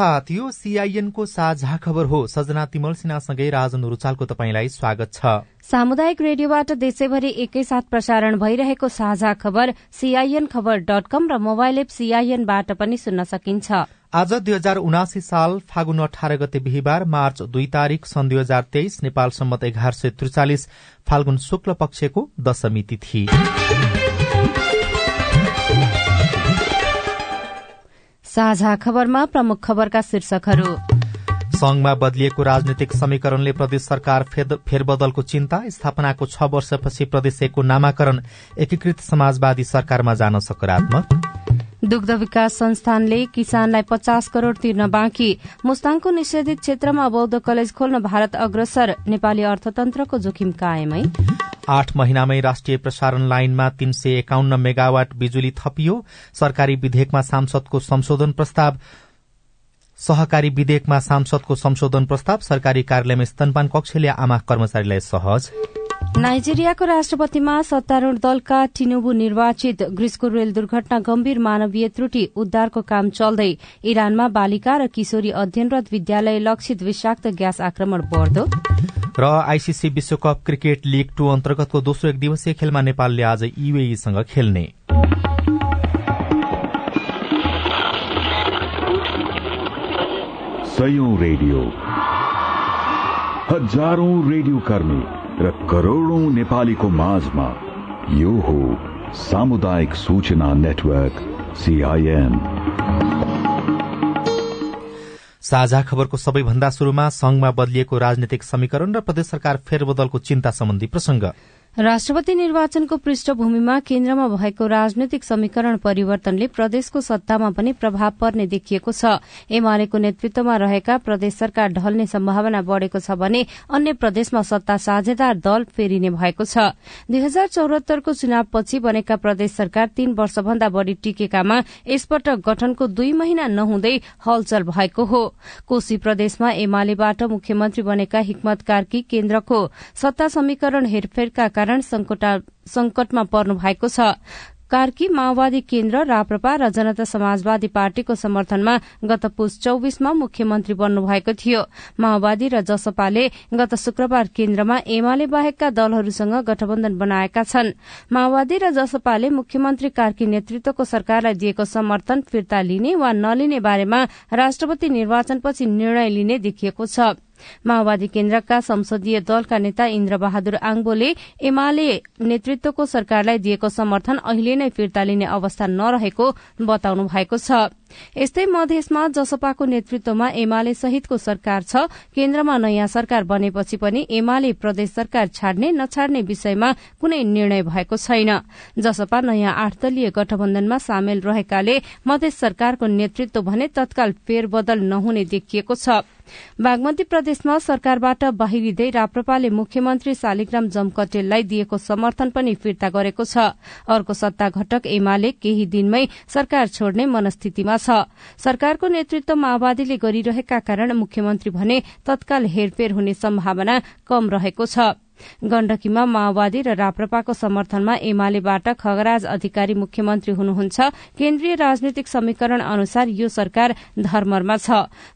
शुभ प्रभात यो सीआईएनको साझा खबर हो। सजना तिमल सिन्हासँगै राजन रुचालको तपाईँलाई स्वागत छ। सामुदायिक रेडियोबाट देशैभरि एकैसाथ प्रसारण भइरहेको साझा खबर सीआईएन खबर डट कम र मोबाइल एप सीआईएनबाट पनि सुन्न सकिन्छ। आज दुई हजार उनासी साल फागुन अठार गते बिहिबार मार्च दुई तारीक सन् दुई हजार तेइस नेपाल सम्मत एघार सय त्रिचालिस फाल्गुन शुक्ल पक्षको दशमी तिथि। साझा खबरमा प्रमुख खबरका शीर्षकहरू। संघमा बदलिएको राजनीतिक समीकरणले प्रदेश सरकार फेरबदलको चिन्ता। स्थापनाको छ वर्षपछि प्रदेश एकको नामाकरण एकीकृत समाजवादी सरकारमा जान सकारात्मक। दुग्ध विकास संस्थानले किसानलाई पचास करोड़ तिर्न बाँकी। मुस्ताङको निषेधित क्षेत्रमा बौद्ध कलेज खोल्न भारत अग्रसर नेपाली अर्थतन्त्रको जोखिम कायमै। आठ महिनामै राष्ट्रिय प्रसारण लाइनमा तीन सय एकाउन्न मेगावाट बिजुली थपियो। सरकारी विधेयकमा सांसदको संशोधन प्रस्ताव सहकारी विधेयकमा सांसदको संशोधन प्रस्ताव सरकारी कार्यालयमा स्तनपान कक्षले आमा कर्मचारीलाई सहज नाइजेरियाको राष्ट्रपतिमा सत्तारूढ़ दलका टिनुबु निर्वाचित ग्रीसको रेल दुर्घटना गम्भीर मानवीय त्रुटि उद्धारको काम चल्दै इरानमा बालिका र किशोरी अध्ययनरत विद्यालय लक्षित विषाक्त ग्यास आक्रमण बढ्दो। र आईसीसी विश्वकप क्रिकेट लीग टू अन्तर्गतको दोस्रो एक दिवसीय खेलमा नेपालले आज युएईसँग खेल्ने। रेडियो। हजारौं रेडियो कर्मी। र करोड़ौं नेपालीको माझमा यो हो सामुदायिक सूचना नेटवर्क सीआईएन साझा खबरको सबैभन्दा शुरूमा संघमा बदलिएको राजनीतिक समीकरण र प्रदेश सरकार फेरबदलको चिन्ता सम्बन्धी प्रसंग राष्ट्रपति निर्वाचनको पृष्ठभूमिमा केन्द्रमा भएको राजनैतिक समीकरण परिवर्तनले प्रदेशको सत्तामा पनि प्रभाव पर्ने देखिएको छ। एमालेको नेतृत्वमा रहेका प्रदेश सरकार ढल्ने सम्भावना बढ़ेको छ भने अन्य प्रदेशमा सत्ता साझेदार दल फेरिने भएको छ। दुई हजार चौहत्तरको चुनावपछि बनेका प्रदेश सरकार तीन वर्षभन्दा बढ़ी टिकेकामा यसपटक गठनको दुई महिना नहुँदै हलचल भएको हो। कोशी प्रदेशमा एमालेबाट मुख्यमन्त्री बनेका हिक्मत कार्की केन्द्रको सत्ता समीकरण हेरफेरका कारण संकटमा पर्नु भएको छ। कार्की माओवादी केन्द्र राप्रपा र जनता समाजवादी पार्टीको समर्थनमा गत पुस चौविसमा मुख्यमन्त्री बन्नुभएको थियो। माओवादी र जसपाले गत शुक्रबार केन्द्रमा एमाले बाहेकका दलहरूसँग गठबन्धन बनाएका छन्। माओवादी र जसपाले मुख्यमन्त्री कार्की नेतृत्वको सरकारलाई दिएको समर्थन फिर्ता लिने वा नलिने बारेमा राष्ट्रपति निर्वाचनपछि निर्णय लिने देखिएको छ। माओवादी केन्द्रका संसदीय दलका नेता इन्द्र बहादुर आङबोले एमाले नेतृत्वको सरकारलाई दिएको समर्थन अहिले नै फिर्ता लिने अवस्था नरहेको बताउनु भएको छ। यस्तै मधेसमा जसपाको नेतृत्वमा एमाले सहितको सरकार छ केन्द्रमा नयाँ सरकार बनेपछि पनि एमाले प्रदेश सरकार छाड्ने नछाड्ने विषयमा कुनै निर्णय भएको छैन। जसपा नयाँ आठ दलीय गठबन्धनमा सामेल रहेकाले मधेस सरकारको नेतृत्व भने तत्काल फेरबदल नहुने देखिएको छ। बागमती प्रदेशमा सरकारबाट बाहिरिँदै राप्रपाले मुख्यमन्त्री शालिग्राम जमकटेललाई दिएको समर्थन पनि फिर्ता गरेको छ। अर्को सत्ता घटक एमाले केही दिनमै सरकार छोड्ने मनस्थितिमा छ। सरकारको नेतृत्व माओवादीले गरिरहेका कारण मुख्यमन्त्री भने तत्काल हेरफेर हुने सम्भावना कम रहेको छ। गण्डकीमा माओवादी र राप्रपाको समर्थनमा एमालेबाट खगराज अधिकारी मुख्यमन्त्री हुनुहुन्छ। केन्द्रीय राजनीतिक समीकरण अनुसार यो सरकार धर्मरमा छ।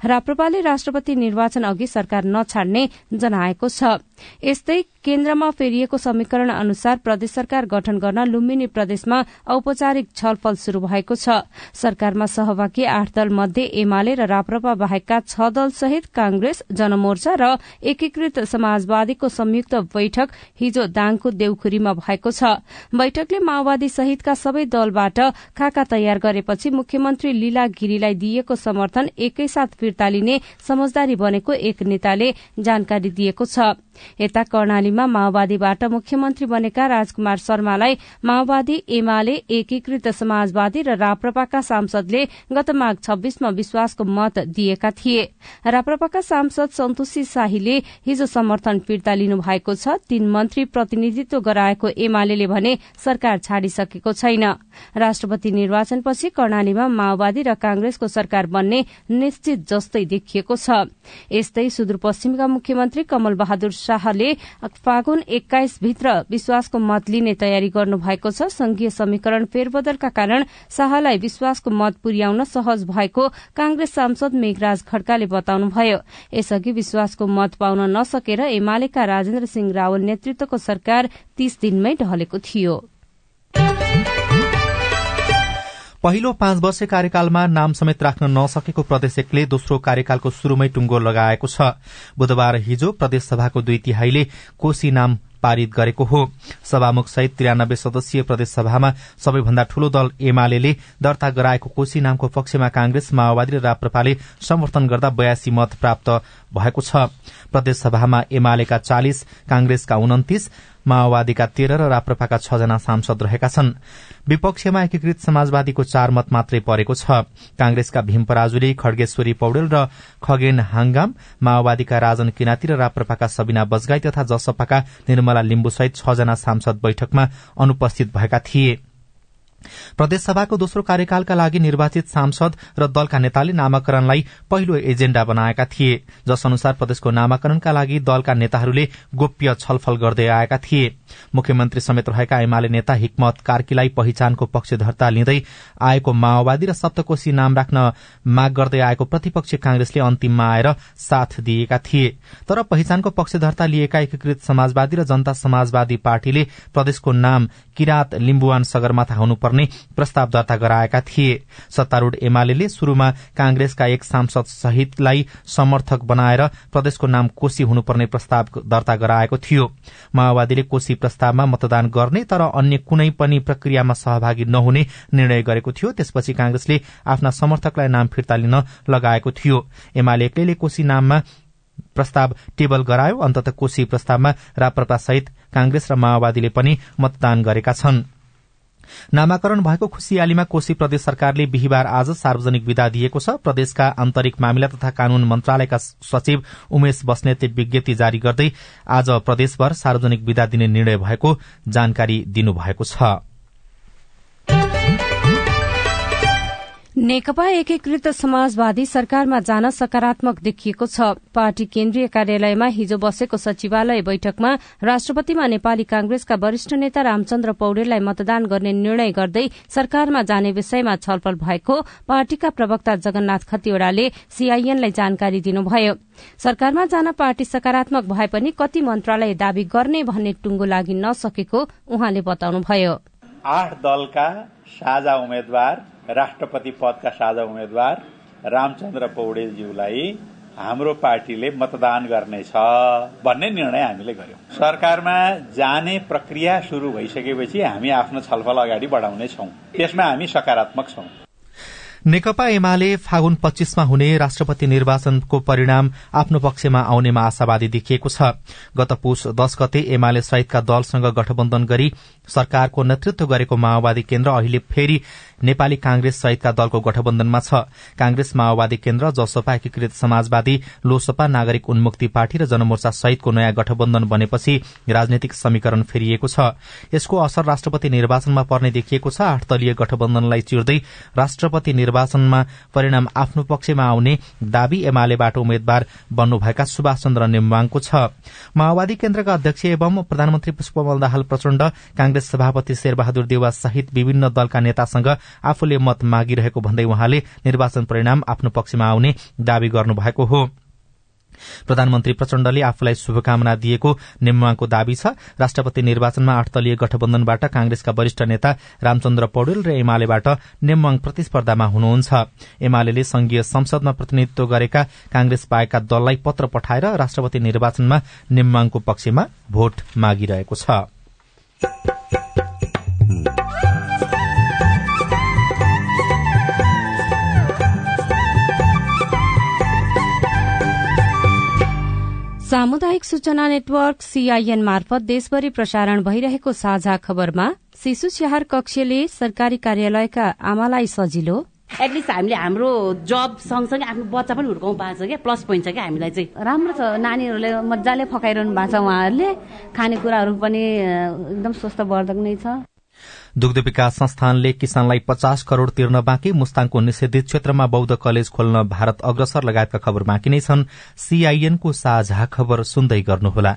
राप्रपाले राष्ट्रपति निर्वाचन अघि सरकार नछाड्ने जनाएको छ। यस्तै केन्द्रमा फेरिएको समीकरण अनुसार प्रदेश सरकार गठन गर्न लुम्बिनी प्रदेशमा औपचारिक छलफल शुरू भएको छ। सरकारमा सहभागी आठ दल मध्ये एमाले र राप्रपा बाहेकका छ दल सहित कांग्रेस जनमोर्चा र एकीकृत समाजवादीको संयुक्त बैठक हिजो दाङको देउखुरीमा भएको छ। बैठकले माओवादी सहितका सबै दलबाट खाका तयार गरेपछि मुख्यमन्त्री लीला गिरीलाई दिइएको समर्थन एकैसाथ फिर्ता लिने समझदारी बनेको एक नेताले जानकारी दिएको छ। यता कर्णालीमा माओवादीबाट मुख्यमन्त्री बनेका राजकुमार शर्मालाई माओवादी एमाले एकीकृत समाजवादी र राप्रपाका सांसदले गत माघ छब्बीसमा विश्वासको मत दिएका थिए। राप्रपाका सांसद सन्तोषी शाहीले हिजो समर्थन फिर्ता लिनु भएको छ। तीन मन्त्री प्रतिनिधित्व गराएको एमाले भने सरकार छाडिसकेको छैन। राष्ट्रपति निर्वाचनपछि कर्णालीमा माओवादी र कांग्रेसको सरकार बन्ने निश्चित जस्तै देखिएको छ। यस्तै सुदूरपश्चिमका मुख्यमन्त्री कमल बहादुर शाहले फागुन एक्काइस भित्र विश्वासको मत लिने तयारी गर्नु भएको छ। संघीय समीकरण फेरबदलका कारण शाहलाई विश्वासको मत पुर्याउन सहज भएको कांग्रेस सांसद मेघराज खड्काले बताउनुभयो। यसअघि विश्वासको मत पाउन नसकेर एमालेका राजेन्द्र सिंह रावल नेतृत्वको सरकार तीस दिनमै ढलेको थियो। पहिलो पाँच वर्ष कार्यकालमा नाम समेत राख्न नसकेको प्रदेश एकले दोस्रो कार्यकालको शुरूमै टुङ्गो लगाएको छ। बुधबार हिजो प्रदेशसभाको दुई तिहाईले कोशी नाम पारित गरेको हो। सभामुख सहित त्रियानब्बे सदस्यीय प्रदेशसभामा सबैभन्दा ठूलो दल एमाले दर्ता गराएको कोशी नामको पक्षमा कांग्रेस माओवादी र राप्रपाले समर्थन गर्दा बयासी मत प्राप्त भएको छ। प्रदेशसभामा एमालेका चालिस कांग्रेसका उन्तिस माओवादीका तेह्र र राप्रपाका छजना सांसद रहेका छन्। विपक्षमा एकीकृत समाजवादीको चार मत मात्रै परेको छ। कांग्रेसका भीम पराजुली खड्गेश्वरी पौडेल र खगेन हांगाम माओवादीका राजन किनाती र राप्रपाका सबिना बजगाई तथा जसपाका निर्मला लिम्बु सहित छजना सांसद बैठकमा अनुपस्थित भएका थिए। प्रदेशसभाको दोस्रो कार्यकालका लागि निर्वाचित सांसद र दलका नेताले नामाकरणलाई पहिलो एजेण्डा बनाएका थिए जस अनुसार प्रदेशको नामाकरणका लागि दलका नेताहरूले गोप्य छलफल गर्दै आएका थिए। मुख्यमन्त्री समेत रहेका एमाले नेता हिक्मत कार्कीलाई पहिचानको पक्षधर्ता लिँदै आएको माओवादी र सप्तकोशी नाम राख्न माग गर्दै आएको प्रतिपक्षी कांग्रेसले अन्तिममा आएर साथ दिएका थिए। तर पहिचानको पक्षधर्ता लिएका एकीकृत समाजवादी र जनता समाजवादी पार्टीले प्रदेशको नाम किरात लिम्बुवान सगरमाथा हुनुपर्ने प्रस्ताव दर्ता गराएका थिए। सत्तारूढ़ एमाले शुरूमा कांग्रेसका एक सांसद सहितलाई समर्थक बनाएर प्रदेशको नाम कोशी हुनुपर्ने प्रस्ताव दर्ता गराएको थियो। माओवादीले कोशी प्रस्तावमा मतदान गर्ने तर अन्य कुनै पनि प्रक्रियामा सहभागी नहुने निर्णय गरेको थियो। त्यसपछि कांग्रेसले आफ्ना समर्थकलाई नाम फिर्ता लिन लगाएको थियो। एमाले एक्लैले कोशी नाममा प्रस्ताव टेबल गरायो। अन्तत कोशी प्रस्तावमा राप्रपा सहित कांग्रेस र माओवादीले पनि मतदान गरेका छन्। नामाकरण भएको खुशियालीमा कोशी प्रदेश सरकारले बिहिबार आज सार्वजनिक विदा दिएको छ। प्रदेशका आन्तरिक मामिला तथा कानून मन्त्रालयका सचिव उमेश बस्नेतले विज्ञप्ति जारी गर्दै आज प्रदेशभर सार्वजनिक विदा दिने निर्णय भएको जानकारी दिनुभएको छ। नेकपा एकीकृत समाजवादी सरकारमा जान सकारात्मक देखिएको छ। पार्टी केन्द्रीय कार्यालयमा हिजो बसेको सचिवालय बैठकमा राष्ट्रपतिमा नेपाली कांग्रेसका वरिष्ठ नेता रामचन्द्र पौडेललाई मतदान गर्ने निर्णय गर्दै सरकारमा जाने विषयमा छलफल भएको पार्टीका प्रवक्ता जगन्नाथ खतिवड़ाले सीआईएनलाई जानकारी दिनुभयो। सरकारमा जान पार्टी सकारात्मक भए पनि कति मन्त्रालय दावी गर्ने भन्ने टुंगो लागि नसकेको उहाँले बताउनुभयो। आठ दलका साझा उम्मेद्वार राष्ट्रपति पदका साझा उम्मेद्वार रामचन्द्र पौडेलज्यूलाई हाम्रो पार्टीले मतदान गर्नेछ भन्ने निर्णय हामीले गर्यौं। सरकारमा जाने प्रक्रिया शुरू भइसकेपछि हामी आफ्नो छलफल अगाडि बढाउने छौं। त्यसमा हामी सकारात्मक छौं। नेकपा एमाले फागुन पच्चीसमा हुने राष्ट्रपति निर्वाचनको परिणाम आफ्नो पक्षमा आउनेमा आशावादी देखिएको छ। गत पुष दश गते एमाले सहितका दलसँग गठबन्धन गरी सरकारको नेतृत्व गरेको माओवादी केन्द्र अहिले फेरि नेपाली कांग्रेस सहितका दलको गठबन्धनमा छ। कांग्रेस माओवादी केन्द्र जसपा एकीकृत समाजवादी लोसपा नागरिक उन्मुक्ति पार्टी र जनमोर्चा सहितको नयाँ गठबन्धन बनेपछि राजनैतिक समीकरण फेरिएको छ। यसको असर राष्ट्रपति निर्वाचनमा पर्ने देखिएको छ। आठ दलीय गठबन्धनलाई चिर्दै राष्ट्रपति निर्वाचनमा परिणाम आफ्नो पक्षमा आउने दावी एमालेबाट उम्मेद्वार बन्नुभएका सुभाष चन्द्र नेम्बाङको छ। माओवादी केन्द्रका अध्यक्ष एवं प्रधानमन्त्री पुष्पमल दाहाल प्रचण्ड कांग्रेस सभापति शेरबहादुर देवा सहित विभिन्न दलका नेतासँग आफूले मत मागिरहेको भन्दै उहाँले निर्वाचन परिणाम आफ्नो पक्षमा आउने दावी गर्नुभएको हो। प्रधानमन्त्री प्रचण्डले आफूलाई शुभकामना दिएको नेमुवाको दावी छ। राष्ट्रपति निर्वाचनमा आठ दलीय गठबन्धनबाट कांग्रेसका वरिष्ठ नेता रामचन्द्र पौडेल र एमालेबाट नेमुवाङ प्रतिस्पर्धामा हुनुहुन्छ। एमाले संघीय संसदमा प्रतिनिधित्व गरेका कांग्रेस बाहेकका दललाई पत्र पठाएर राष्ट्रपति निर्वाचनमा नेमुवाङको पक्षमा भोट मागिरहेको छ। सामुदायिक सूचना नेटवर्क सीआईएन मार्फत देशभरि प्रसारण भइरहेको साझा खबरमा शिशु स्याहार कक्षले सरकारी कार्यालयका आमालाई सजिलो। एटलिस्ट हामीले हाम्रो जब सँगसँगै आफ्नो बच्चा पनि हुर्काउनु पाएको छ क्या प्लस पोइन्ट छ क्या हामीलाई चाहिँ। राम्रो छ नानीहरूले मजाले फकाइरहनु भएको छ उहाँहरूले। खानेकुराहरू पनि एकदम स्वस्थवर्धक नै छ। दुग्ध विकास संस्थानले किसानलाई पचास करोड़ तिर्न बाँकी मुस्ताङको निषेधित क्षेत्रमा बौद्ध कलेज खोल्न भारत अग्रसर लगायतका खबर बाँकी नै छन्। सीआईएनको साझा खबर सुन्दै गर्नुहोला।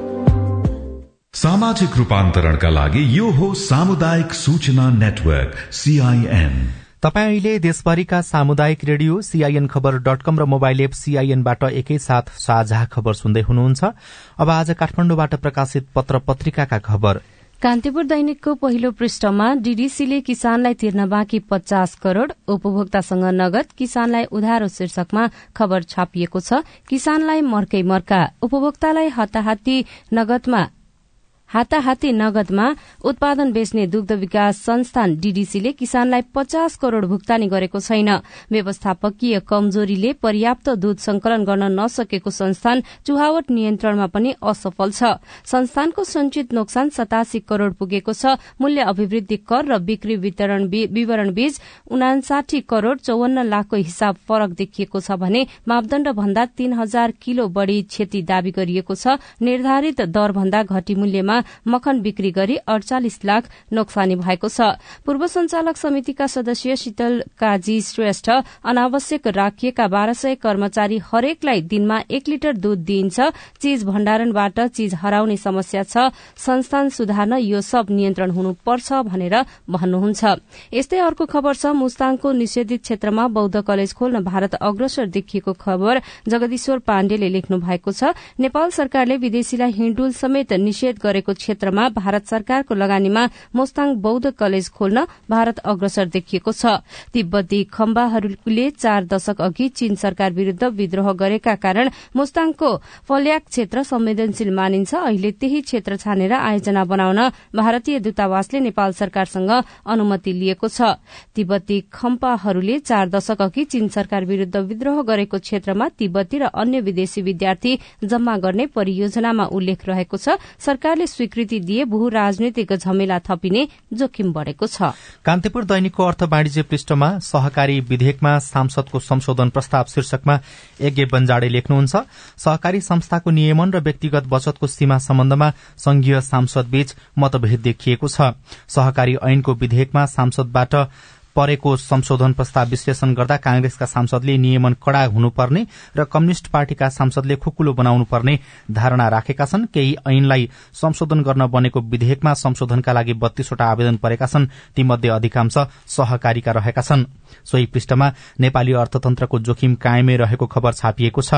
सामाजिक रूपान्तरणका लागि यो हो सामुदायिक सूचना नेटवर्क सीआईएन तपाईँ अहिले देशभरिका सामुदायिक रेडियो सीआईएन खबर डट कम र मोबाइल एप सीआईएनबाट एकैसाथ साझा खबर सुन्दै हुनुहुन्छ। अब आज काठमाडौँबाट प्रकाशित पत्र पत्रिकाका खबर। कान्तिपुर दैनिकको पहिलो पृष्ठमा डीडीसीले किसानलाई तिर्न बाँकी पचास करोड़ उपभोक्तासँग नगद किसानलाई उधारो शीर्षकमा खबर छापिएको छ। किसानलाई मर्कै मर्का उपभोक्तालाई हताहाती नगदमा हाताहाती नगदमा उत्पादन बेच्ने दुग्ध विकास संस्थान डीडीसीले किसानलाई पचास करोड़ भुक्तानी गरेको छैन। व्यवस्थापकीय कमजोरीले पर्याप्त दूध संकलन गर्न नसकेको संस्थान चुहावट नियन्त्रणमा पनि असफल छ। संस्थानको संचित नोक्सान सतासी करोड़ पुगेको छ। मूल्य अभिवृद्धि कर र बिक्री वितरण विवरण बीच उनासाठी करोड़ चौवन्न लाखको हिसाब फरक देखिएको छ भने मापदण्ड भन्दा तीन हजार किलो बढ़ी क्षति दावी गरिएको छ। निर्धारित दर भन्दा घटी मूल्यमा मखन बिक्री गरी अडचालिस लाख नोक्सानी भएको छ। पूर्व संचालक समितिका सदस्य शीतल काजी श्रेष्ठ अनावश्यक राखिएका बाह्र सय कर्मचारी हरेकलाई दिनमा एक लिटर दूध दिइन्छ। चीज भण्डारणबाट चीज हराउने समस्या छ। संस्थान सुधार्न यो सब नियन्त्रण हुनुपर्छ भनेर भन्नुहुन्छ। यस्तै अर्को खबर छ। मुस्ताङको निषेधित क्षेत्रमा बौद्ध कलेज खोल्न भारत अग्रसर देखिएको खबर जगदीश्वर पाण्डेले लेख्नु भएको छ। नेपाल सरकारले विदेशीलाई हिँडुल समेत निषेध गरेको क्षेत्रमा भारत सरकारको लगानीमा मोस्ताङ बौद्ध कलेज खोल्न भारत अग्रसर देखिएको छ। तिब्बती खम्बाहरूले चार दशक अघि चीन सरकार विरूद्ध विद्रोह गरेका कारण मोस्ताङको फल्याक क्षेत्र संवेदनशील मानिन्छ। अहिले त्यही क्षेत्र छानेर आयोजना बनाउन भारतीय दूतावासले नेपाल सरकारसँग अनुमति लिएको छ। तिब्बती खम्पाहरूले चार दशक अघि चीन सरकार विरूद्ध विद्रोह गरेको क्षेत्रमा तिब्बती र अन्य विदेशी विद्यार्थी जम्मा गर्ने परियोजनामा उल्लेख रहेको छ। सरकारले स्वीकृति दिए भू राजनैतिक झमेला थपिने जोखिम बढ़ेको छ। कान्तिपुर दैनिकको अर्थ वाणिज्य पृष्ठमा सहकारी विधेयकमा सांसदको संशोधन प्रस्ताव शीर्षकमा यज्ञ बन्जाडे लेख्नुहुन्छ सहकारी संस्थाको नियमन र व्यक्तिगत बचतको सीमा सम्बन्धमा संघीय सांसदबीच मतभेद देखिएको छ। सहकारी ऐनको विधेयकमा सांसदबाट परेको संशोधन प्रस्ताव विश्लेषण गर्दा कांग्रेसका सांसदले नियमन कड़ा हुनुपर्ने र कम्युनिष्ट पार्टीका सांसदले खुकुलो बनाउनु पर्ने धारणा राखेका छन्। केही ऐनलाई संशोधन गर्न बनेको विधेयकमा संशोधनका लागि बत्तीसवटा आवेदन परेका छन्। तीमध्ये अधिकांश सहकारीका रहेका छन्। सोही पृष्ठमा नेपाली अर्थतन्त्रको जोखिम कायमै रहेको खबर छापिएको छ।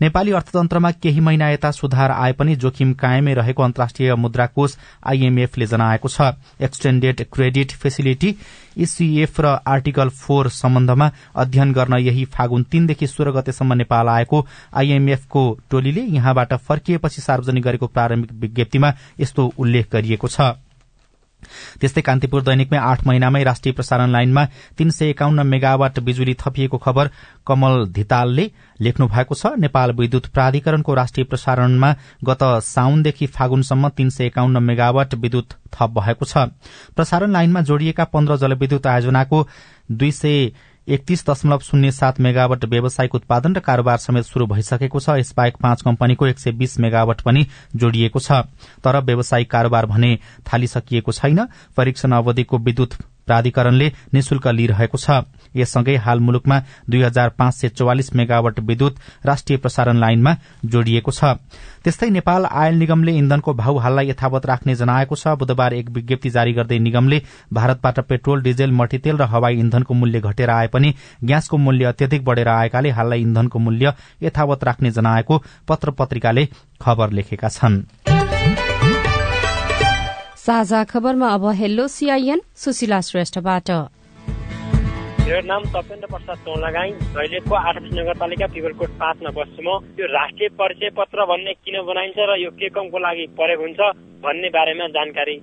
नेपाली अर्थतन्त्रमा केही महिना यता सुधार आए पनि जोखिम कायमै रहेको अन्तर्राष्ट्रिय मुद्रा कोष आईएमएफले जनाएको छ। एक्सटेन्डेड क्रेडिट फेसिलिटी ईसीएफ र आर्टिकल फोर सम्बन्धमा अध्ययन गर्न यही फागुन तीनदेखि सोह्र गतेसम्म नेपाल आएको आईएमएफको टोलीले यहाँबाट फर्किएपछि सार्वजनिक गरेको प्रारम्भिक विज्ञप्तिमा यस्तो उल्लेख गरिएको छ। त्यस्तै कान्तिपुर दैनिकमै आठ महिनामै राष्ट्रिय प्रसारण लाइनमा तीन सय एकाउन्न मेगावाट बिजुली थपिएको खबर कमल धितालले लेख्नु भएको छ। नेपाल विद्युत प्राधिकरणको राष्ट्रिय प्रसारणमा गत साउनदेखि फागुनसम्म तीन सय एकाउन्न मेगावाट विद्युत थप भएको छ। प्रसारण लाइनमा जोडिएका पन्ध्र जलविद्युत आयोजनाको दुई सय एकतीस दशमलव शून्य सात मेगावट व्यावसायिक उत्पादन र कारोबार समेत शुरू भइसकेको छ। यसबाहेक पाँच कम्पनीको एक सय बीस मेगावट पनि जोडिएको छ। तर व्यावसायिक कारोबार भने थालिसकिएको छैन। परीक्षण अवधिको विद्युत प्राधिकरणले निशुल्क लिइरहेको छ। यससँगै हाल मुलुकमा दुई हजार पाँच सय चौवालिस मेगावट विद्युत राष्ट्रिय प्रसारण लाइनमा जोडिएको छ। त्यस्तै नेपाल आयल निगमले इन्धनको भाव हाललाई यथावत राख्ने जनाएको छ। बुधबार एक विज्ञप्ति जारी गर्दै निगमले भारतबाट पेट्रोल डिजेल मट्टीतेल र हवाई इन्धनको मूल्य घटेर आए पनि ग्यासको मूल्य अत्यधिक बढ़ेर आएकाले हाललाई इन्धनको मूल्य यथावत राख्ने जनाएको पत्र पत्रिकाले खबर लेखेका छन्। साझा खबरमा अब हेलो सीआईएन सुशीला श्रेष्ठबाट। मेरो नाम तपेन्द्र प्रसाद चौलागाई दैलेखको आठ नगरपालिका पिपलकोट पाँचमा बस्छु म। यो राष्ट्रिय परिचय पत्र भन्ने किन बनाइन्छ र यो के कमको लागि प्रयोग हुन्छ भन्ने बारेमा जानकारी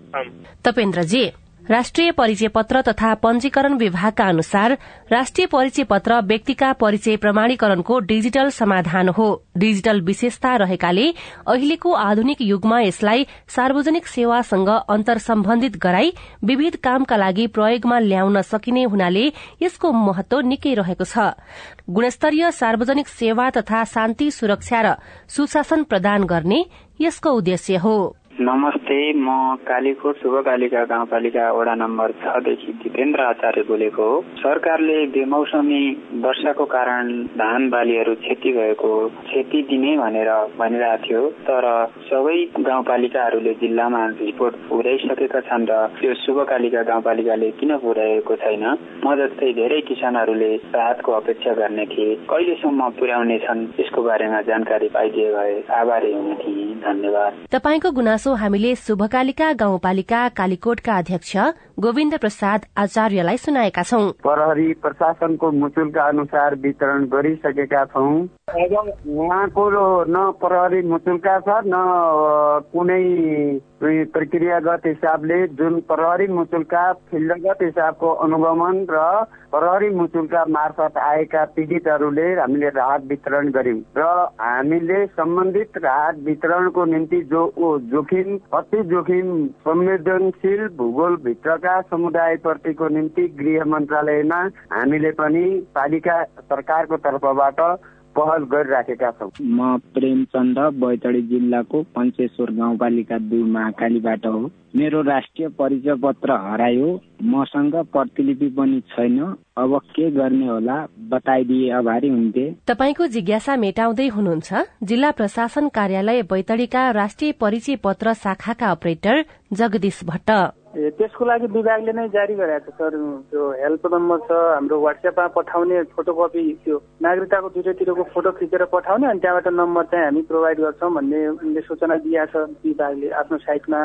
तपेन्द्रजी राष्ट्रिय परिचय पत्र तथा पंजीकरण विभागका अनुसार राष्ट्रिय परिचय पत्र व्यक्तिका परिचय प्रमाणीकरणको डिजिटल समाधान हो। डिजिटल विशेषता रहेकाले अहिलेको आधुनिक युगमा यसलाई सार्वजनिक सेवासँग अन्तर सम्बन्धित गराई विविध कामका लागि प्रयोगमा ल्याउन सकिने हुनाले यसको महत्व निकै रहेको छ। गुणस्तरीय सार्वजनिक सेवा तथा शान्ति सुरक्षा र सुशासन प्रदान गर्ने यसको उद्देश्य हो। नमस्ते म कालीकोट शुभकालिका गाउँपालिका वडा नम्बर छदेखि जितेन्द्र आचार्य बोलेको हो। सरकारले बेमौसमी वर्षाको कारण धान बालीहरू क्षति भएको क्षति दिने भनेर भनिरहेको थियो तर सबै गाउँपालिकाहरूले जिल्लामा रिपोर्ट पुर्याइसकेका छन् र त्यो शुभकालिका गाउँपालिकाले किन पुर्याएको छैन? म जस्तै धेरै किसानहरूले राहतको अपेक्षा गर्ने थिए। कहिलेसम्म पुर्याउने छन् यसको बारेमा जानकारी पाइदिए भए आभारी हुने थिए। धन्यवाद। तपाईँको गुनासो हामीले शुभकालिका गाउँपालिका कालीकोटका अध्यक्ष गोविन्द प्रसाद आचार्यलाई सुनाएका छौं। प्रहरी प्रशासनको मुचुलका अनुसार वितरण गरिसकेका छौं। उहाँको न प्रहरी मुचुल्का छ न कुनै प्रक्रियागत हिसाबले जुन प्रहरी मुचुल्का फिल्डगत हिसाबको अनुगमन र प्रहरी मुचुल्का मार्फत आएका पीडितहरूले हामीले राहत वितरण गर्यौं र हामीले सम्बन्धित राहत वितरणको निम्ति जो जोखिम अति जोखिम संवेदनशील भूगोल भित्रका समुदायप्रतिको निम्ति गृह मन्त्रालयमा हामीले पनि पालिका सरकारको तर्फबाट पहल गरिराखेका छौँ। म प्रेमचन्द बैतडी जिल्लाको पञ्चेश्वर गाउँपालिका दुई महाकालीबाट हो। मेरो राष्ट्रिय परिचय पत्र हरायो। मसँग प्रतिलिपि पनि छैन। अब के गर्ने होला बताइदिए आभारी हुन्थे। तपाईँको जिज्ञासा मेटाउँदै हुनुहुन्छ जिल्ला प्रशासन कार्यालय बैतडीका राष्ट्रिय परिचय पत्र शाखाका अपरेटर जगदीश भट्ट। त्यसको लागि विभागले नै जारी गरेको छ। सर त्यो हेल्प नम्बर छ हाम्रो वाट्सएपमा पठाउने फोटोकपी त्यो नागरिकताको दुईटैतिरको फोटो खिचेर पठाउने अनि त्यहाँबाट नम्बर चाहिँ हामी प्रोभाइड गर्छौँ भन्ने उनले सूचना दिएको छ विभागले आफ्नो साइटमा।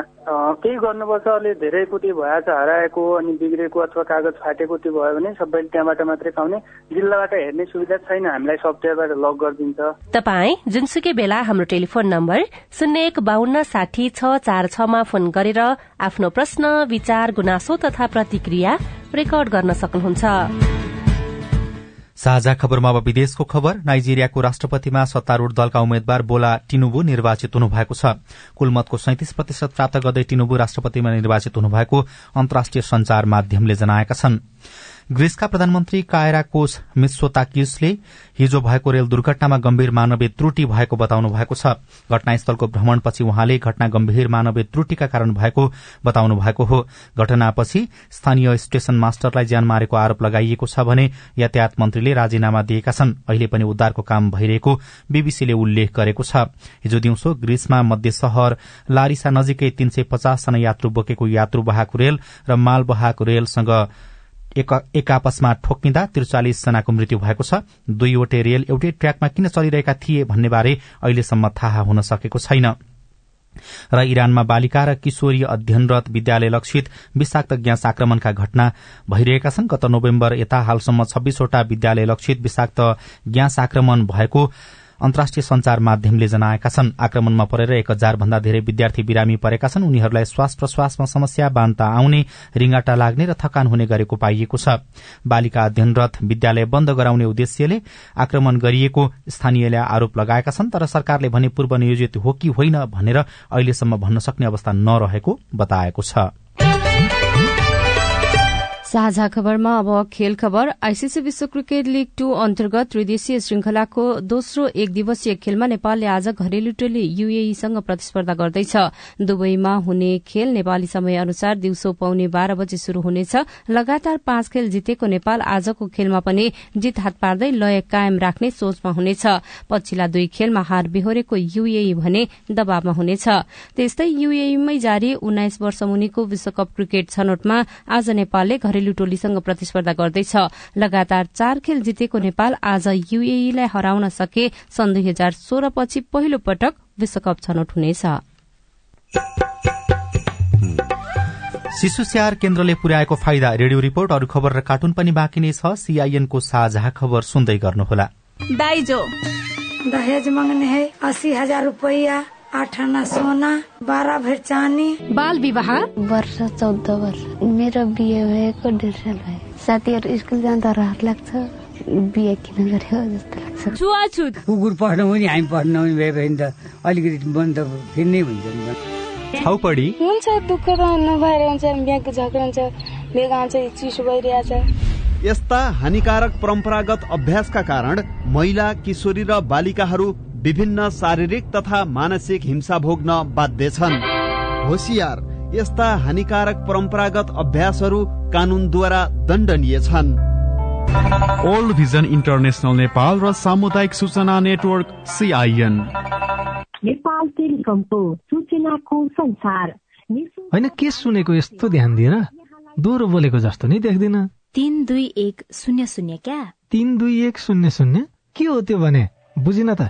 केही गर्नुपर्छ अहिले धेरै कुटी भएछ हराएको अनि बिग्रेको अथवा कागज फाटेको त्यो भयो भने सबैले त्यहाँबाट मात्रै पाउने। जिल्लाबाट हेर्ने सुविधा छैन हामीलाई सफ्टवेयरबाट लक गरिदिन्छ। तपाई जुनसुकै बेला हाम्रो टेलिफोन नम्बर शून्य एक बाहन्न साठी छ चार छमा फोन गरेर आफ्नो प्रश्न विचार गुनासो तथा प्रतिक्रिया रेकर्ड गर्न सक्नुहुन्छ। साझा खबरमा अब विदेशको खबर। नाइजेरियाको राष्ट्रपतिमा सत्तारूढ़ दलका उम्मेद्वार बोला टिनुबु निर्वाचित हुनुभएको छ। कुल मतको सैतिस प्रतिशत प्राप्त गर्दै टिनुबु राष्ट्रपतिमा निर्वाचित हुनुभएको अन्तर्राष्ट्रिय संचार माध्यमले जनाएका छन्। ग्रीसका प्रधानमन्त्री कायराकोस मित्सोताकिसले हिजो भएको रेल दुर्घटनामा गम्भीर मानवीय त्रुटि भएको बताउनु भएको छ। घटनास्थलको भ्रमणपछि उहाँले घटना गम्भीर मानवीय त्रुटिका कारण भएको बताउनु भएको हो। घटनापछि स्थानीय स्टेशन मास्टरलाई ज्यान मारेको आरोप लगाइएको छ भने यातायात मन्त्रीले राजीनामा दिएका छन्। अहिले पनि उद्धारको काम भइरहेको बीबीसीले उल्लेख गरेको छ। हिजो दिउँसो ग्रीसमा मध्य शहर लारिसा नजिकै तीन सय पचासजना यात्रु बोकेको यात्रुवाहक रेल र मालवाहक रेलसँग एक आपसमा ठोकिँदा त्रिचालिस जनाको मृत्यु भएको छ। दुईवटै रेल एउटै ट्र्याकमा किन चलिरहेका थिए भन्नेबारे अहिलेसम्म थाहा हुन सकेको छैन। र इरानमा बालिका र किशोरी अध्ययनरत विद्यालय लक्षित विषाक्त ग्यास आक्रमणका घटना भइरहेका छन्। गत नोभेम्बर यता हालसम्म छब्बीसवटा विद्यालय लक्षित विषाक्त ग्यास आक्रमण भएको अन्तर्राष्ट्रिय संचार माध्यमले जनाएका छन्। आक्रमणमा परेर एक हजार भन्दा धेरै विद्यार्थी बिरामी परेका छन्। उनीहरूलाई श्वास प्रश्वासमा समस्या बान्ता आउने रिंगाटा लाग्ने र थकान हुने गरेको पाइएको छ। बालिका अध्ययनरत विद्यालय बन्द गराउने उद्देश्यले आक्रमण गरिएको स्थानीयले आरोप लगाएका छन् तर सरकारले भने पूर्व नियोजित हो कि होइन भनेर अहिलेसम्म भन्न सक्ने अवस्था नरहेको बताएको छ। साझा खबरमा अब खेल खबर। आईसीसी विश्व क्रिकेट लीग टू अन्तर्गत त्रिदेशीय श्रृंखलाको दोस्रो एक दिवसीय खेलमा नेपालले आज घरेलु टोली यूएईसँग प्रतिस्पर्धा गर्दैछ। दुबईमा हुने खेल नेपाली समय अनुसार दिउँसो पाउने बाह्र बजे शुरू हुनेछ। लगातार पाँच खेल जितेको नेपाल आजको खेलमा पनि जित हात पार्दै लय कायम राख्ने सोचमा हुनेछ। पछिल्ला दुई खेलमा हार बेहोरेको यूएई भने दबावमा हुनेछ। त्यस्तै यूएईमै जारी उन्नाइस वर्ष मुनिको विश्वकप क्रिकेट छनौटमा आज नेपालले घरेलु टोलीसँग प्रतिस्पर्धा गर्दैछ। लगातार चार खेल जितेको नेपाल आज यूएईलाई हराउन सके सन् दुई हजार सोह्र पछि पहिलो पटक विश्वकप छनौट हुनेछ। शिशु स्याहार केन्द्रले पुर्याएको फाइदा रेडियो रिपोर्ट अरू खबर र कार्टुन पनि बाँकी नै छ। सीआईएनको साझा खबर सुन्दै गर्नुहोला। दाइजो। दहेज मांगने है अस्सी हजार रुपया। आठ आना सोना बाह्र भर चानी बाल विवाह? वर्ष चौध वर्ष। मेरो बिहे भएको डेढ साल भयो साथीहरू स्कुल जाँदा रहर लाग्छ बिहे किन गर्यो जस्तो लाग्छ छुवाछुत कुकुर पढ्नु पनि हामी पढ्नु पनि भए भने त अलिकति मन त फेरि हुन्छ नि छाउपडी हुन्छ दुःख नभएर हुन्छ बिहाको झगडा हुन्छ बेगा हुन्छ चिसो भइरहेछ यस्ता हानिकारक परम्परागत अभ्यासका कारण महिला किशोरी र बालिकाहरू विभिन्न शारीरिक तथा मानसिक हिंसा भोग्न बाध्य छन्। होसियार यस्ता हानिकारक परम्परागत अभ्यासहरू कानूनद्वारा दण्डनीय छन्। ओल्ड भिजन इन्टरनेसनल नेपाल र सामुदायिक सूचना नेटवर्क सिआइएन नेपाल टेलिकमको सूचनाको संसार। होइन के सुनेको यस्तो ध्यान दिएर दोहोरो बोलेको जस्तो नि देख्दिन। तिन दुई एक शून्य शून्य क्या? तिन दुई एक शून्य शून्य? के हो त्यो भने? बुझिन त।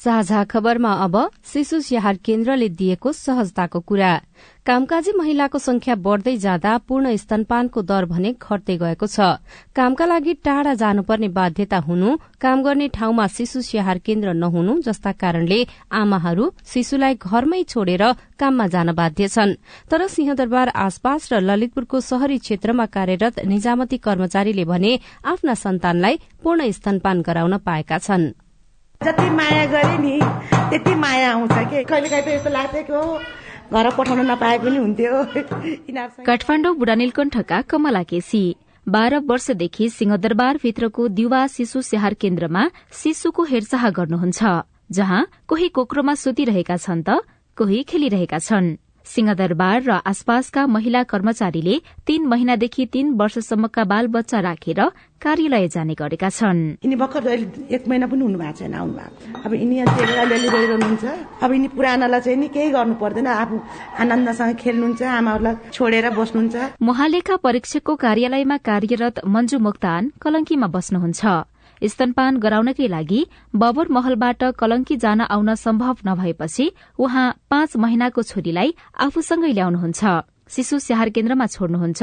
साझा खबरमा अब शिशु स्याहार केन्द्रले दिएको सहजताको कुरा। कामकाजी महिलाको संख्या बढ़दै जाँदा पूर्ण स्तनपानको दर भने घट्दै गएको छ। कामका लागि टाढा जानुपर्ने बाध्यता हुनु काम गर्ने ठाउँमा शिशु स्याहार केन्द्र नहुनु जस्ता कारणले आमाहरू शिशुलाई घरमै छोडेर काममा जान बाध्य छन्। तर सिंहदरबार आसपास र ललितपुरको शहरी क्षेत्रमा कार्यरत निजामती कर्मचारीले भने आफ्ना सन्तानलाई पूर्ण स्तनपान गराउन पाएका छन्। जति माया गरे नि त्यति माया आउँछ कि? कहिले काहीँ त यस्तो लाग्छ कि हो। घर पठाउन नपाए पनि हुन्थ्यो। काठमाडौँ बुढानीलकण्ठका कमला केसी बाह्र वर्षदेखि सिंहदरबारभित्रको दिवा शिशु स्याहार केन्द्रमा शिशुको हेरचाह गर्नुहुन्छ जहाँ कोही कोक्रोमा सुतिरहेका छन् त कोही खेलिरहेका छन्। सिंहदरबार र आसपासका महिला कर्मचारीले तीन महिनादेखि तीन वर्षसम्मका बाल बच्चा राखेर कार्यालय जाने गरेका छन्। यिनी भर्खर एक महिना पनि हुनु भएको छैन आउनु भएको अब यिनी अलिअलि रहिरहनुहुन्छ अब यिनी पुरानालाई चाहिँ नि केही गर्नु पर्दैन। आफू आनन्दसँग खेल्नुहुन्छ आमाहरूलाई छोडेर बस्नुहुन्छ। मोहालेका परीक्षकको कार्यालयमा कार्यरत मञ्जु मोक्तान कलंकीमा बस्नुहुन्छ। स्तनपान गराउनकै लागि बबर महलबाट कलंकी जान आउन सम्भव नभएपछि उहाँ पाँच महिनाको छोरीलाई आफूसँगै ल्याउनुहुन्छ। शिशु स्याहार केन्द्रमा छोड्नुहुन्छ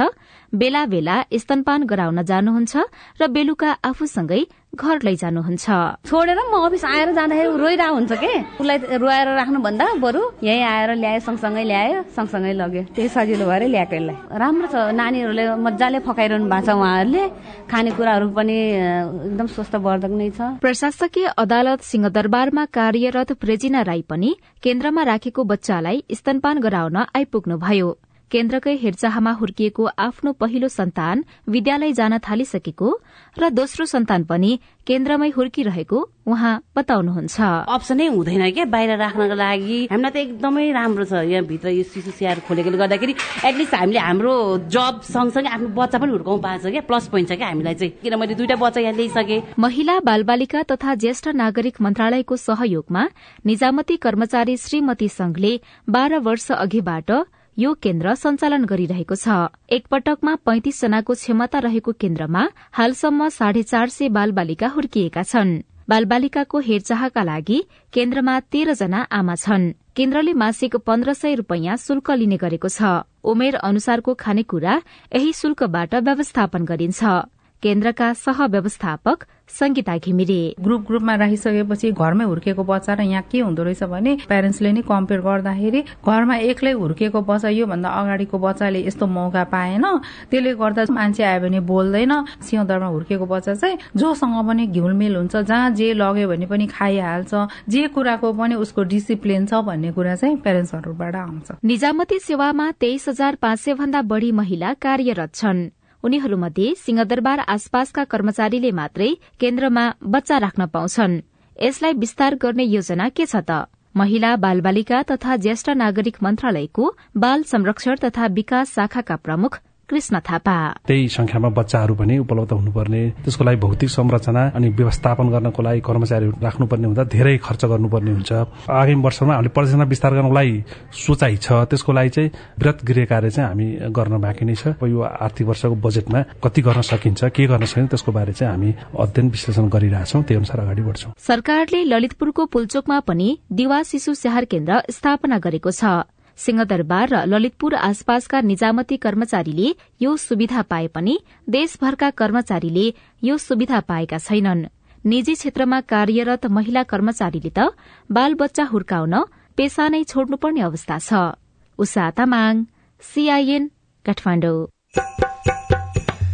बेला बेला स्तनपान गराउन जानुहुन्छ र बेलुका आफूसँगै घर लैजानुहुन्छ। छोडेर म अफिस आएर जाँदाखेरि रोइरहेको हुन्छ कि? उसलाई रोएर राख्नु भन्दा बरु यहीँ आएर ल्यायो सँगसँगै ल्यायो सँगसँगै लग्यो। त्यही सजिलो भएर ल्याएको यसलाई। राम्रो छ नानीहरूले मजाले फकाइरहनु भएको छ उहाँहरूले। खानेकुराहरू पनि एकदम स्वस्थवर्धक नै छ। प्रशासकीय अदालत सिंहदरबारमा कार्यरत प्रेजिना राई पनि केन्द्रमा राखेको बच्चालाई स्तनपान गराउन आइपुग्नुभयो। केन्द्रकै हेरचाहमा हुर्किएको आफ्नो पहिलो सन्तान विद्यालय जान थालिसकेको र दोस्रो सन्तान पनि केन्द्रमै हुर्किरहेको उहाँ बताउनुहुन्छ। अप्सनै हुँदैन क्या? बाहिर राख्नको लागि हामीलाई त एकदमै राम्रो छ। यहाँभित्र यो शिशु स्याहार खोलेकोले गर्दाखेरि एटलिस्ट हामीले हाम्रो जब सँगसँगै आफ्नो बच्चा पनि हुर्काउनु पाएको छ क्या? प्लस पोइन्ट छ क्या हामीलाई चाहिँ। किन मैले दुइटा बच्चा यहाँ ल्याइसकेँ? महिला बालबालिका तथा ज्येष्ठ नागरिक मन्त्रालयको सहयोगमा निजामती कर्मचारी श्रीमती संघले बाह्र वर्ष अघिबाट यो केन्द्र सञ्चालन गरिरहेको छ। एकपटकमा पैंतिस जनाको क्षमता रहेको केन्द्रमा हालसम्म साढे चार सय बालबालिका हुर्किएका छन्। बालबालिकाको हेरचाहका लागि केन्द्रमा तेह्र जना आमा छन्। केन्द्रले मासिक पन्ध्र सय रूपियाँ शुल्क लिने गरेको छ। उमेर अनुसारको खानेकुरा यही शुल्कबाट व्यवस्थापन गरिन्छ। केन्द्रका सह व्यवस्थापक संगीता घिमिरे। ग्रुप ग्रुपमा राखिसकेपछि घरमै हुर्केको बच्चा र यहाँ के हुँदो रहेछ भने प्यारेन्ट्सले नै कम्पेयर गर्दाखेरि घरमा एक्लै हुर्केको बच्चा योभन्दा अगाडिको बच्चाले यस्तो मौका पाएन। त्यसले गर्दा मान्छे आयो भने बोल्दैन। सिंहदरमा हुर्केको बच्चा चाहिँ जोसँग पनि घिउलमेल हुन्छ। जहाँ जे लग्यो भने पनि खाइहाल्छ। जे कुराको पनि उसको डिसिप्लिन छ भन्ने कुरा चाहिँ प्यारेन्ट्सहरूबाट आउँछ। निजामती सेवामा तेइस हजार पाँच सय भन्दा बढ़ी महिला कार्यरत छन्। उनीहरूमध्ये सिंहदरबार आसपासका कर्मचारीले मात्रै केन्द्रमा बच्चा राख्न पाउँछन्। यसलाई विस्तार गर्ने योजना के छ त? महिला बालबालिका तथा ज्येष्ठ नागरिक मन्त्रालयको बाल संरक्षण तथा विकास शाखाका प्रमुख कृष्ण थापा। त्यही संख्यामा बच्चाहरू पनि उपलब्ध हुनुपर्ने त्यसको लागि भौतिक संरचना अनि व्यवस्थापन गर्नको लागि कर्मचारी राख्नुपर्ने हुँदा धेरै खर्च गर्नुपर्ने हुन्छ। आगामी वर्षमा हामीले परियोजना विस्तार गर्नको लागि सोचाइ छ। त्यसको लागि चाहिँ वृहत गृह कार्य चाहिँ हामी गर्न बाँकी नै छ। यो आर्थिक वर्षको बजेटमा कति गर्न सकिन्छ के गर्न सकिन्छ त्यसको बारे चाहिँ हामी अध्ययन विश्लेषण गरिरहेछौँ। त्यही अनुसार अगाडि बढ्छौँ। सरकारले ललितपुरको पुलचोकमा पनि दिवा शिशु स्याहार केन्द्र स्थापना गरेको छ। सिंहदरबार र ललितपुर आसपासका निजामती कर्मचारीले यो सुविधा पाए पनि देशभरका कर्मचारीले यो सुविधा पाएका छैनन्। निजी क्षेत्रमा कार्यरत महिला कर्मचारीले त बाल बच्चा हुर्काउन पेसा नै छोड्नुपर्ने अवस्था छ। उषा तामाङ सीआईएन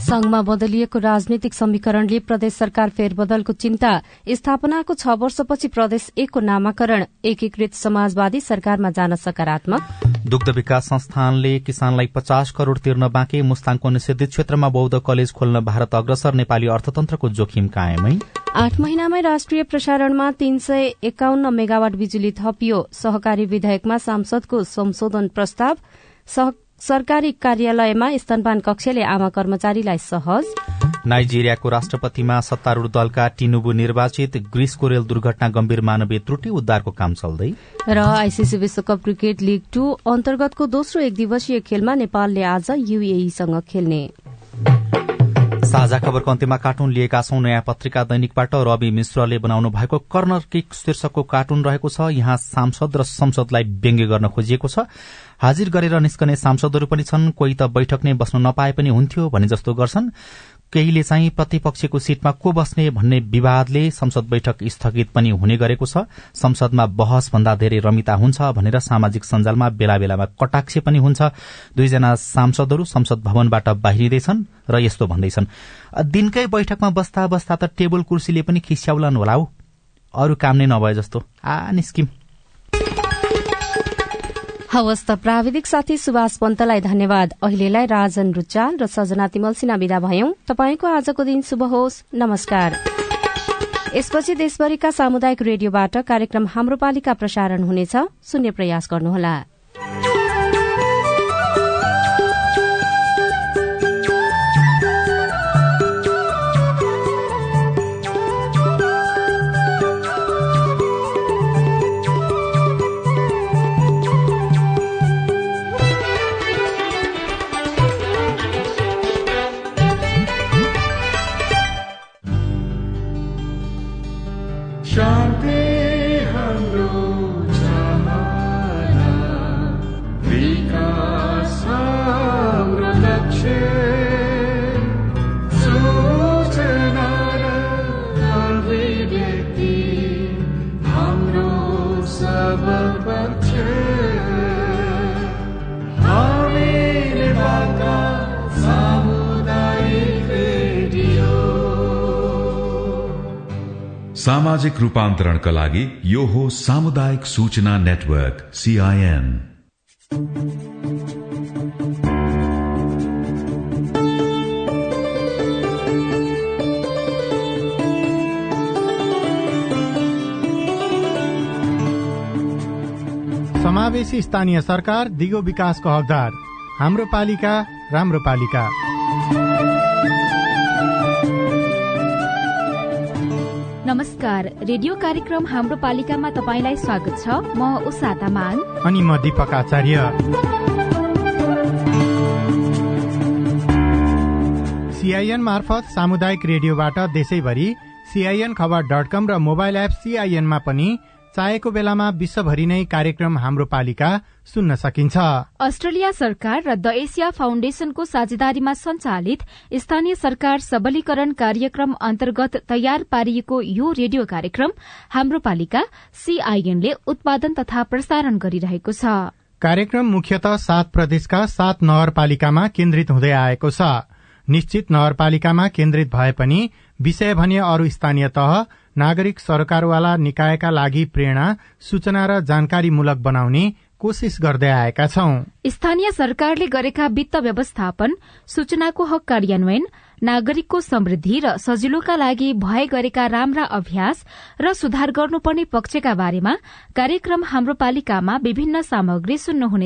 संघमा बदलिएको राजनीतिक समीकरणले प्रदेश सरकार फेरबदलको चिन्ता। स्थापनाको छ वर्षपछि प्रदेश एकको नामाकरण। एकीकृत समाजवादी सरकारमा जान सकारात्मक। दुग्ध विकास संस्थानले किसानलाई पचास करोड़ तिर्न बाँके मुस्ताङको निषेधित क्षेत्रमा बौद्ध कलेज खोल्न भारत अग्रसर नेपाली अर्थतन्त्रको जोखिम कायमै। आठ महिनामै राष्ट्रिय प्रसारणमा तीन सय एकाउन्न मेगावाट बिजुली थपियो। सहकारी विधेयकमा सांसदको संशोधन प्रस्ताव। सरकारी कार्यालयमा स्तनपान कक्षले आमा कर्मचारीलाई सहज। नाइजेरियाको राष्ट्रपतिमा सत्तारूढ़ दलका टिनुबु निर्वाचित ग्रीस कोरेल दुर्घटना गम्भीर मानवीय त्रुटि उद्धारको काम चल्दै। र आइसिसी विश्वकप क्रिकेट लीग टू अन्तर्गतको दोस्रो एक दिवसीय खेलमा नेपालले आज यूएईसँग खेल्ने। साझा खबरको अन्त्यमा कार्टुन लिएका छौं। नयाँ पत्रिका दैनिकबाट रवि मिश्रले बनाउनु भएको कर्नर किक शीर्षकको कार्टुन रहेको छ। यहाँ सांसद र संसदलाई व्यङ्ग्य गर्न खोजिएको छ। हाजिर गरेर निस्कने सांसदहरू पनि छन्। कोही त बैठक नै बस्न नपाए पनि हुन्थ्यो भने जस्तो गर्छन्। केहीले चाहिँ प्रतिपक्षको सीटमा को बस्ने भन्ने विवादले संसद बैठक स्थगित पनि हुने गरेको छ। संसदमा बहस भन्दा धेरै रमिता हुन्छ भनेर सामाजिक सञ्जालमा बेला बेलामा कटाक्ष पनि हुन्छ। दुईजना सांसदहरू संसद भवनबाट बाहिरिँदैछन् र यस्तो भन्दैछन्। दिनकै बैठकमा बस्दा बस्दा त टेबल कुर्सीले पनि खिस्याउलान् होला हौ। अरू काम नै नभए जस्तो। आ निस्किम। हवस् त प्राविधिक साथी सुभाष पन्तलाई धन्यवाद। अहिलेलाई राजन रुचाल र सजना तिमल सिन्हा विदा भयौं। तपाईँको आजको दिन शुभ होस्। नमस्कार। यसपछि देशभरिका सामुदायिक रेडियोबाट कार्यक्रम हाम्रो पालिका प्रसारण हुनेछ। सुन्ने प्रयास गर्नुहोला। सामाजिक रूपान्तरणका लागि यो हो सामुदायिक सूचना नेटवर्क सीआईएन समावेशी स्थानीय सरकार दिगो विकासको हकदार। हाम्रो पालिका, राम्रो पालिका। नमस्कार रेडियो कार्यक्रम हाम्रो पालिकामा तपाईँलाई स्वागत छ। म उषा तामाङ। अनि म दीपक आचार्य। सीआईएन मार्फत सामुदायिक रेडियोबाट देशैभरि सीआईएन खबर डट कम र मोबाइल एप सीआईएनमा पनि चाहेको बेलामा विश्वभरि नै कार्यक्रम हाम्रो पालिका सुन्न सकिन्छ। अस्ट्रेलिया सरकार र द एसिया फाउन्डेशनको साझेदारीमा संचालित स्थानीय सरकार सबलीकरण कार्यक्रम अन्तर्गत तयार पारिएको यो रेडियो कार्यक्रम हाम्रो पालिका सीआईएनले उत्पादन तथा प्रसारण गरिरहेको छ। कार्यक्रम मुख्यत सात प्रदेशका सात नगरपालिकामा केन्द्रित हुँदै आएको छ। निश्चित नगरपालिकामा केन्द्रित भए पनि विषय भने अरू स्थानीय तह नागरिक सरकारवाला निकायका लागि प्रेरणा सूचना र जानकारीमूलक बनाउने कोशिश गर्दै आएका छौं। स्थानीय सरकारले गरेका वित्त व्यवस्थापन सूचनाको हक कार्यान्वयन नागरिकको समृद्धि र सजिलोका लागि भए गरेका राम्रा अभ्यास र सुधार गर्नुपर्ने पक्षका बारेमा कार्यक्रम हाम्रो पालिकामा विभिन्न सामग्री सुन्नुहुने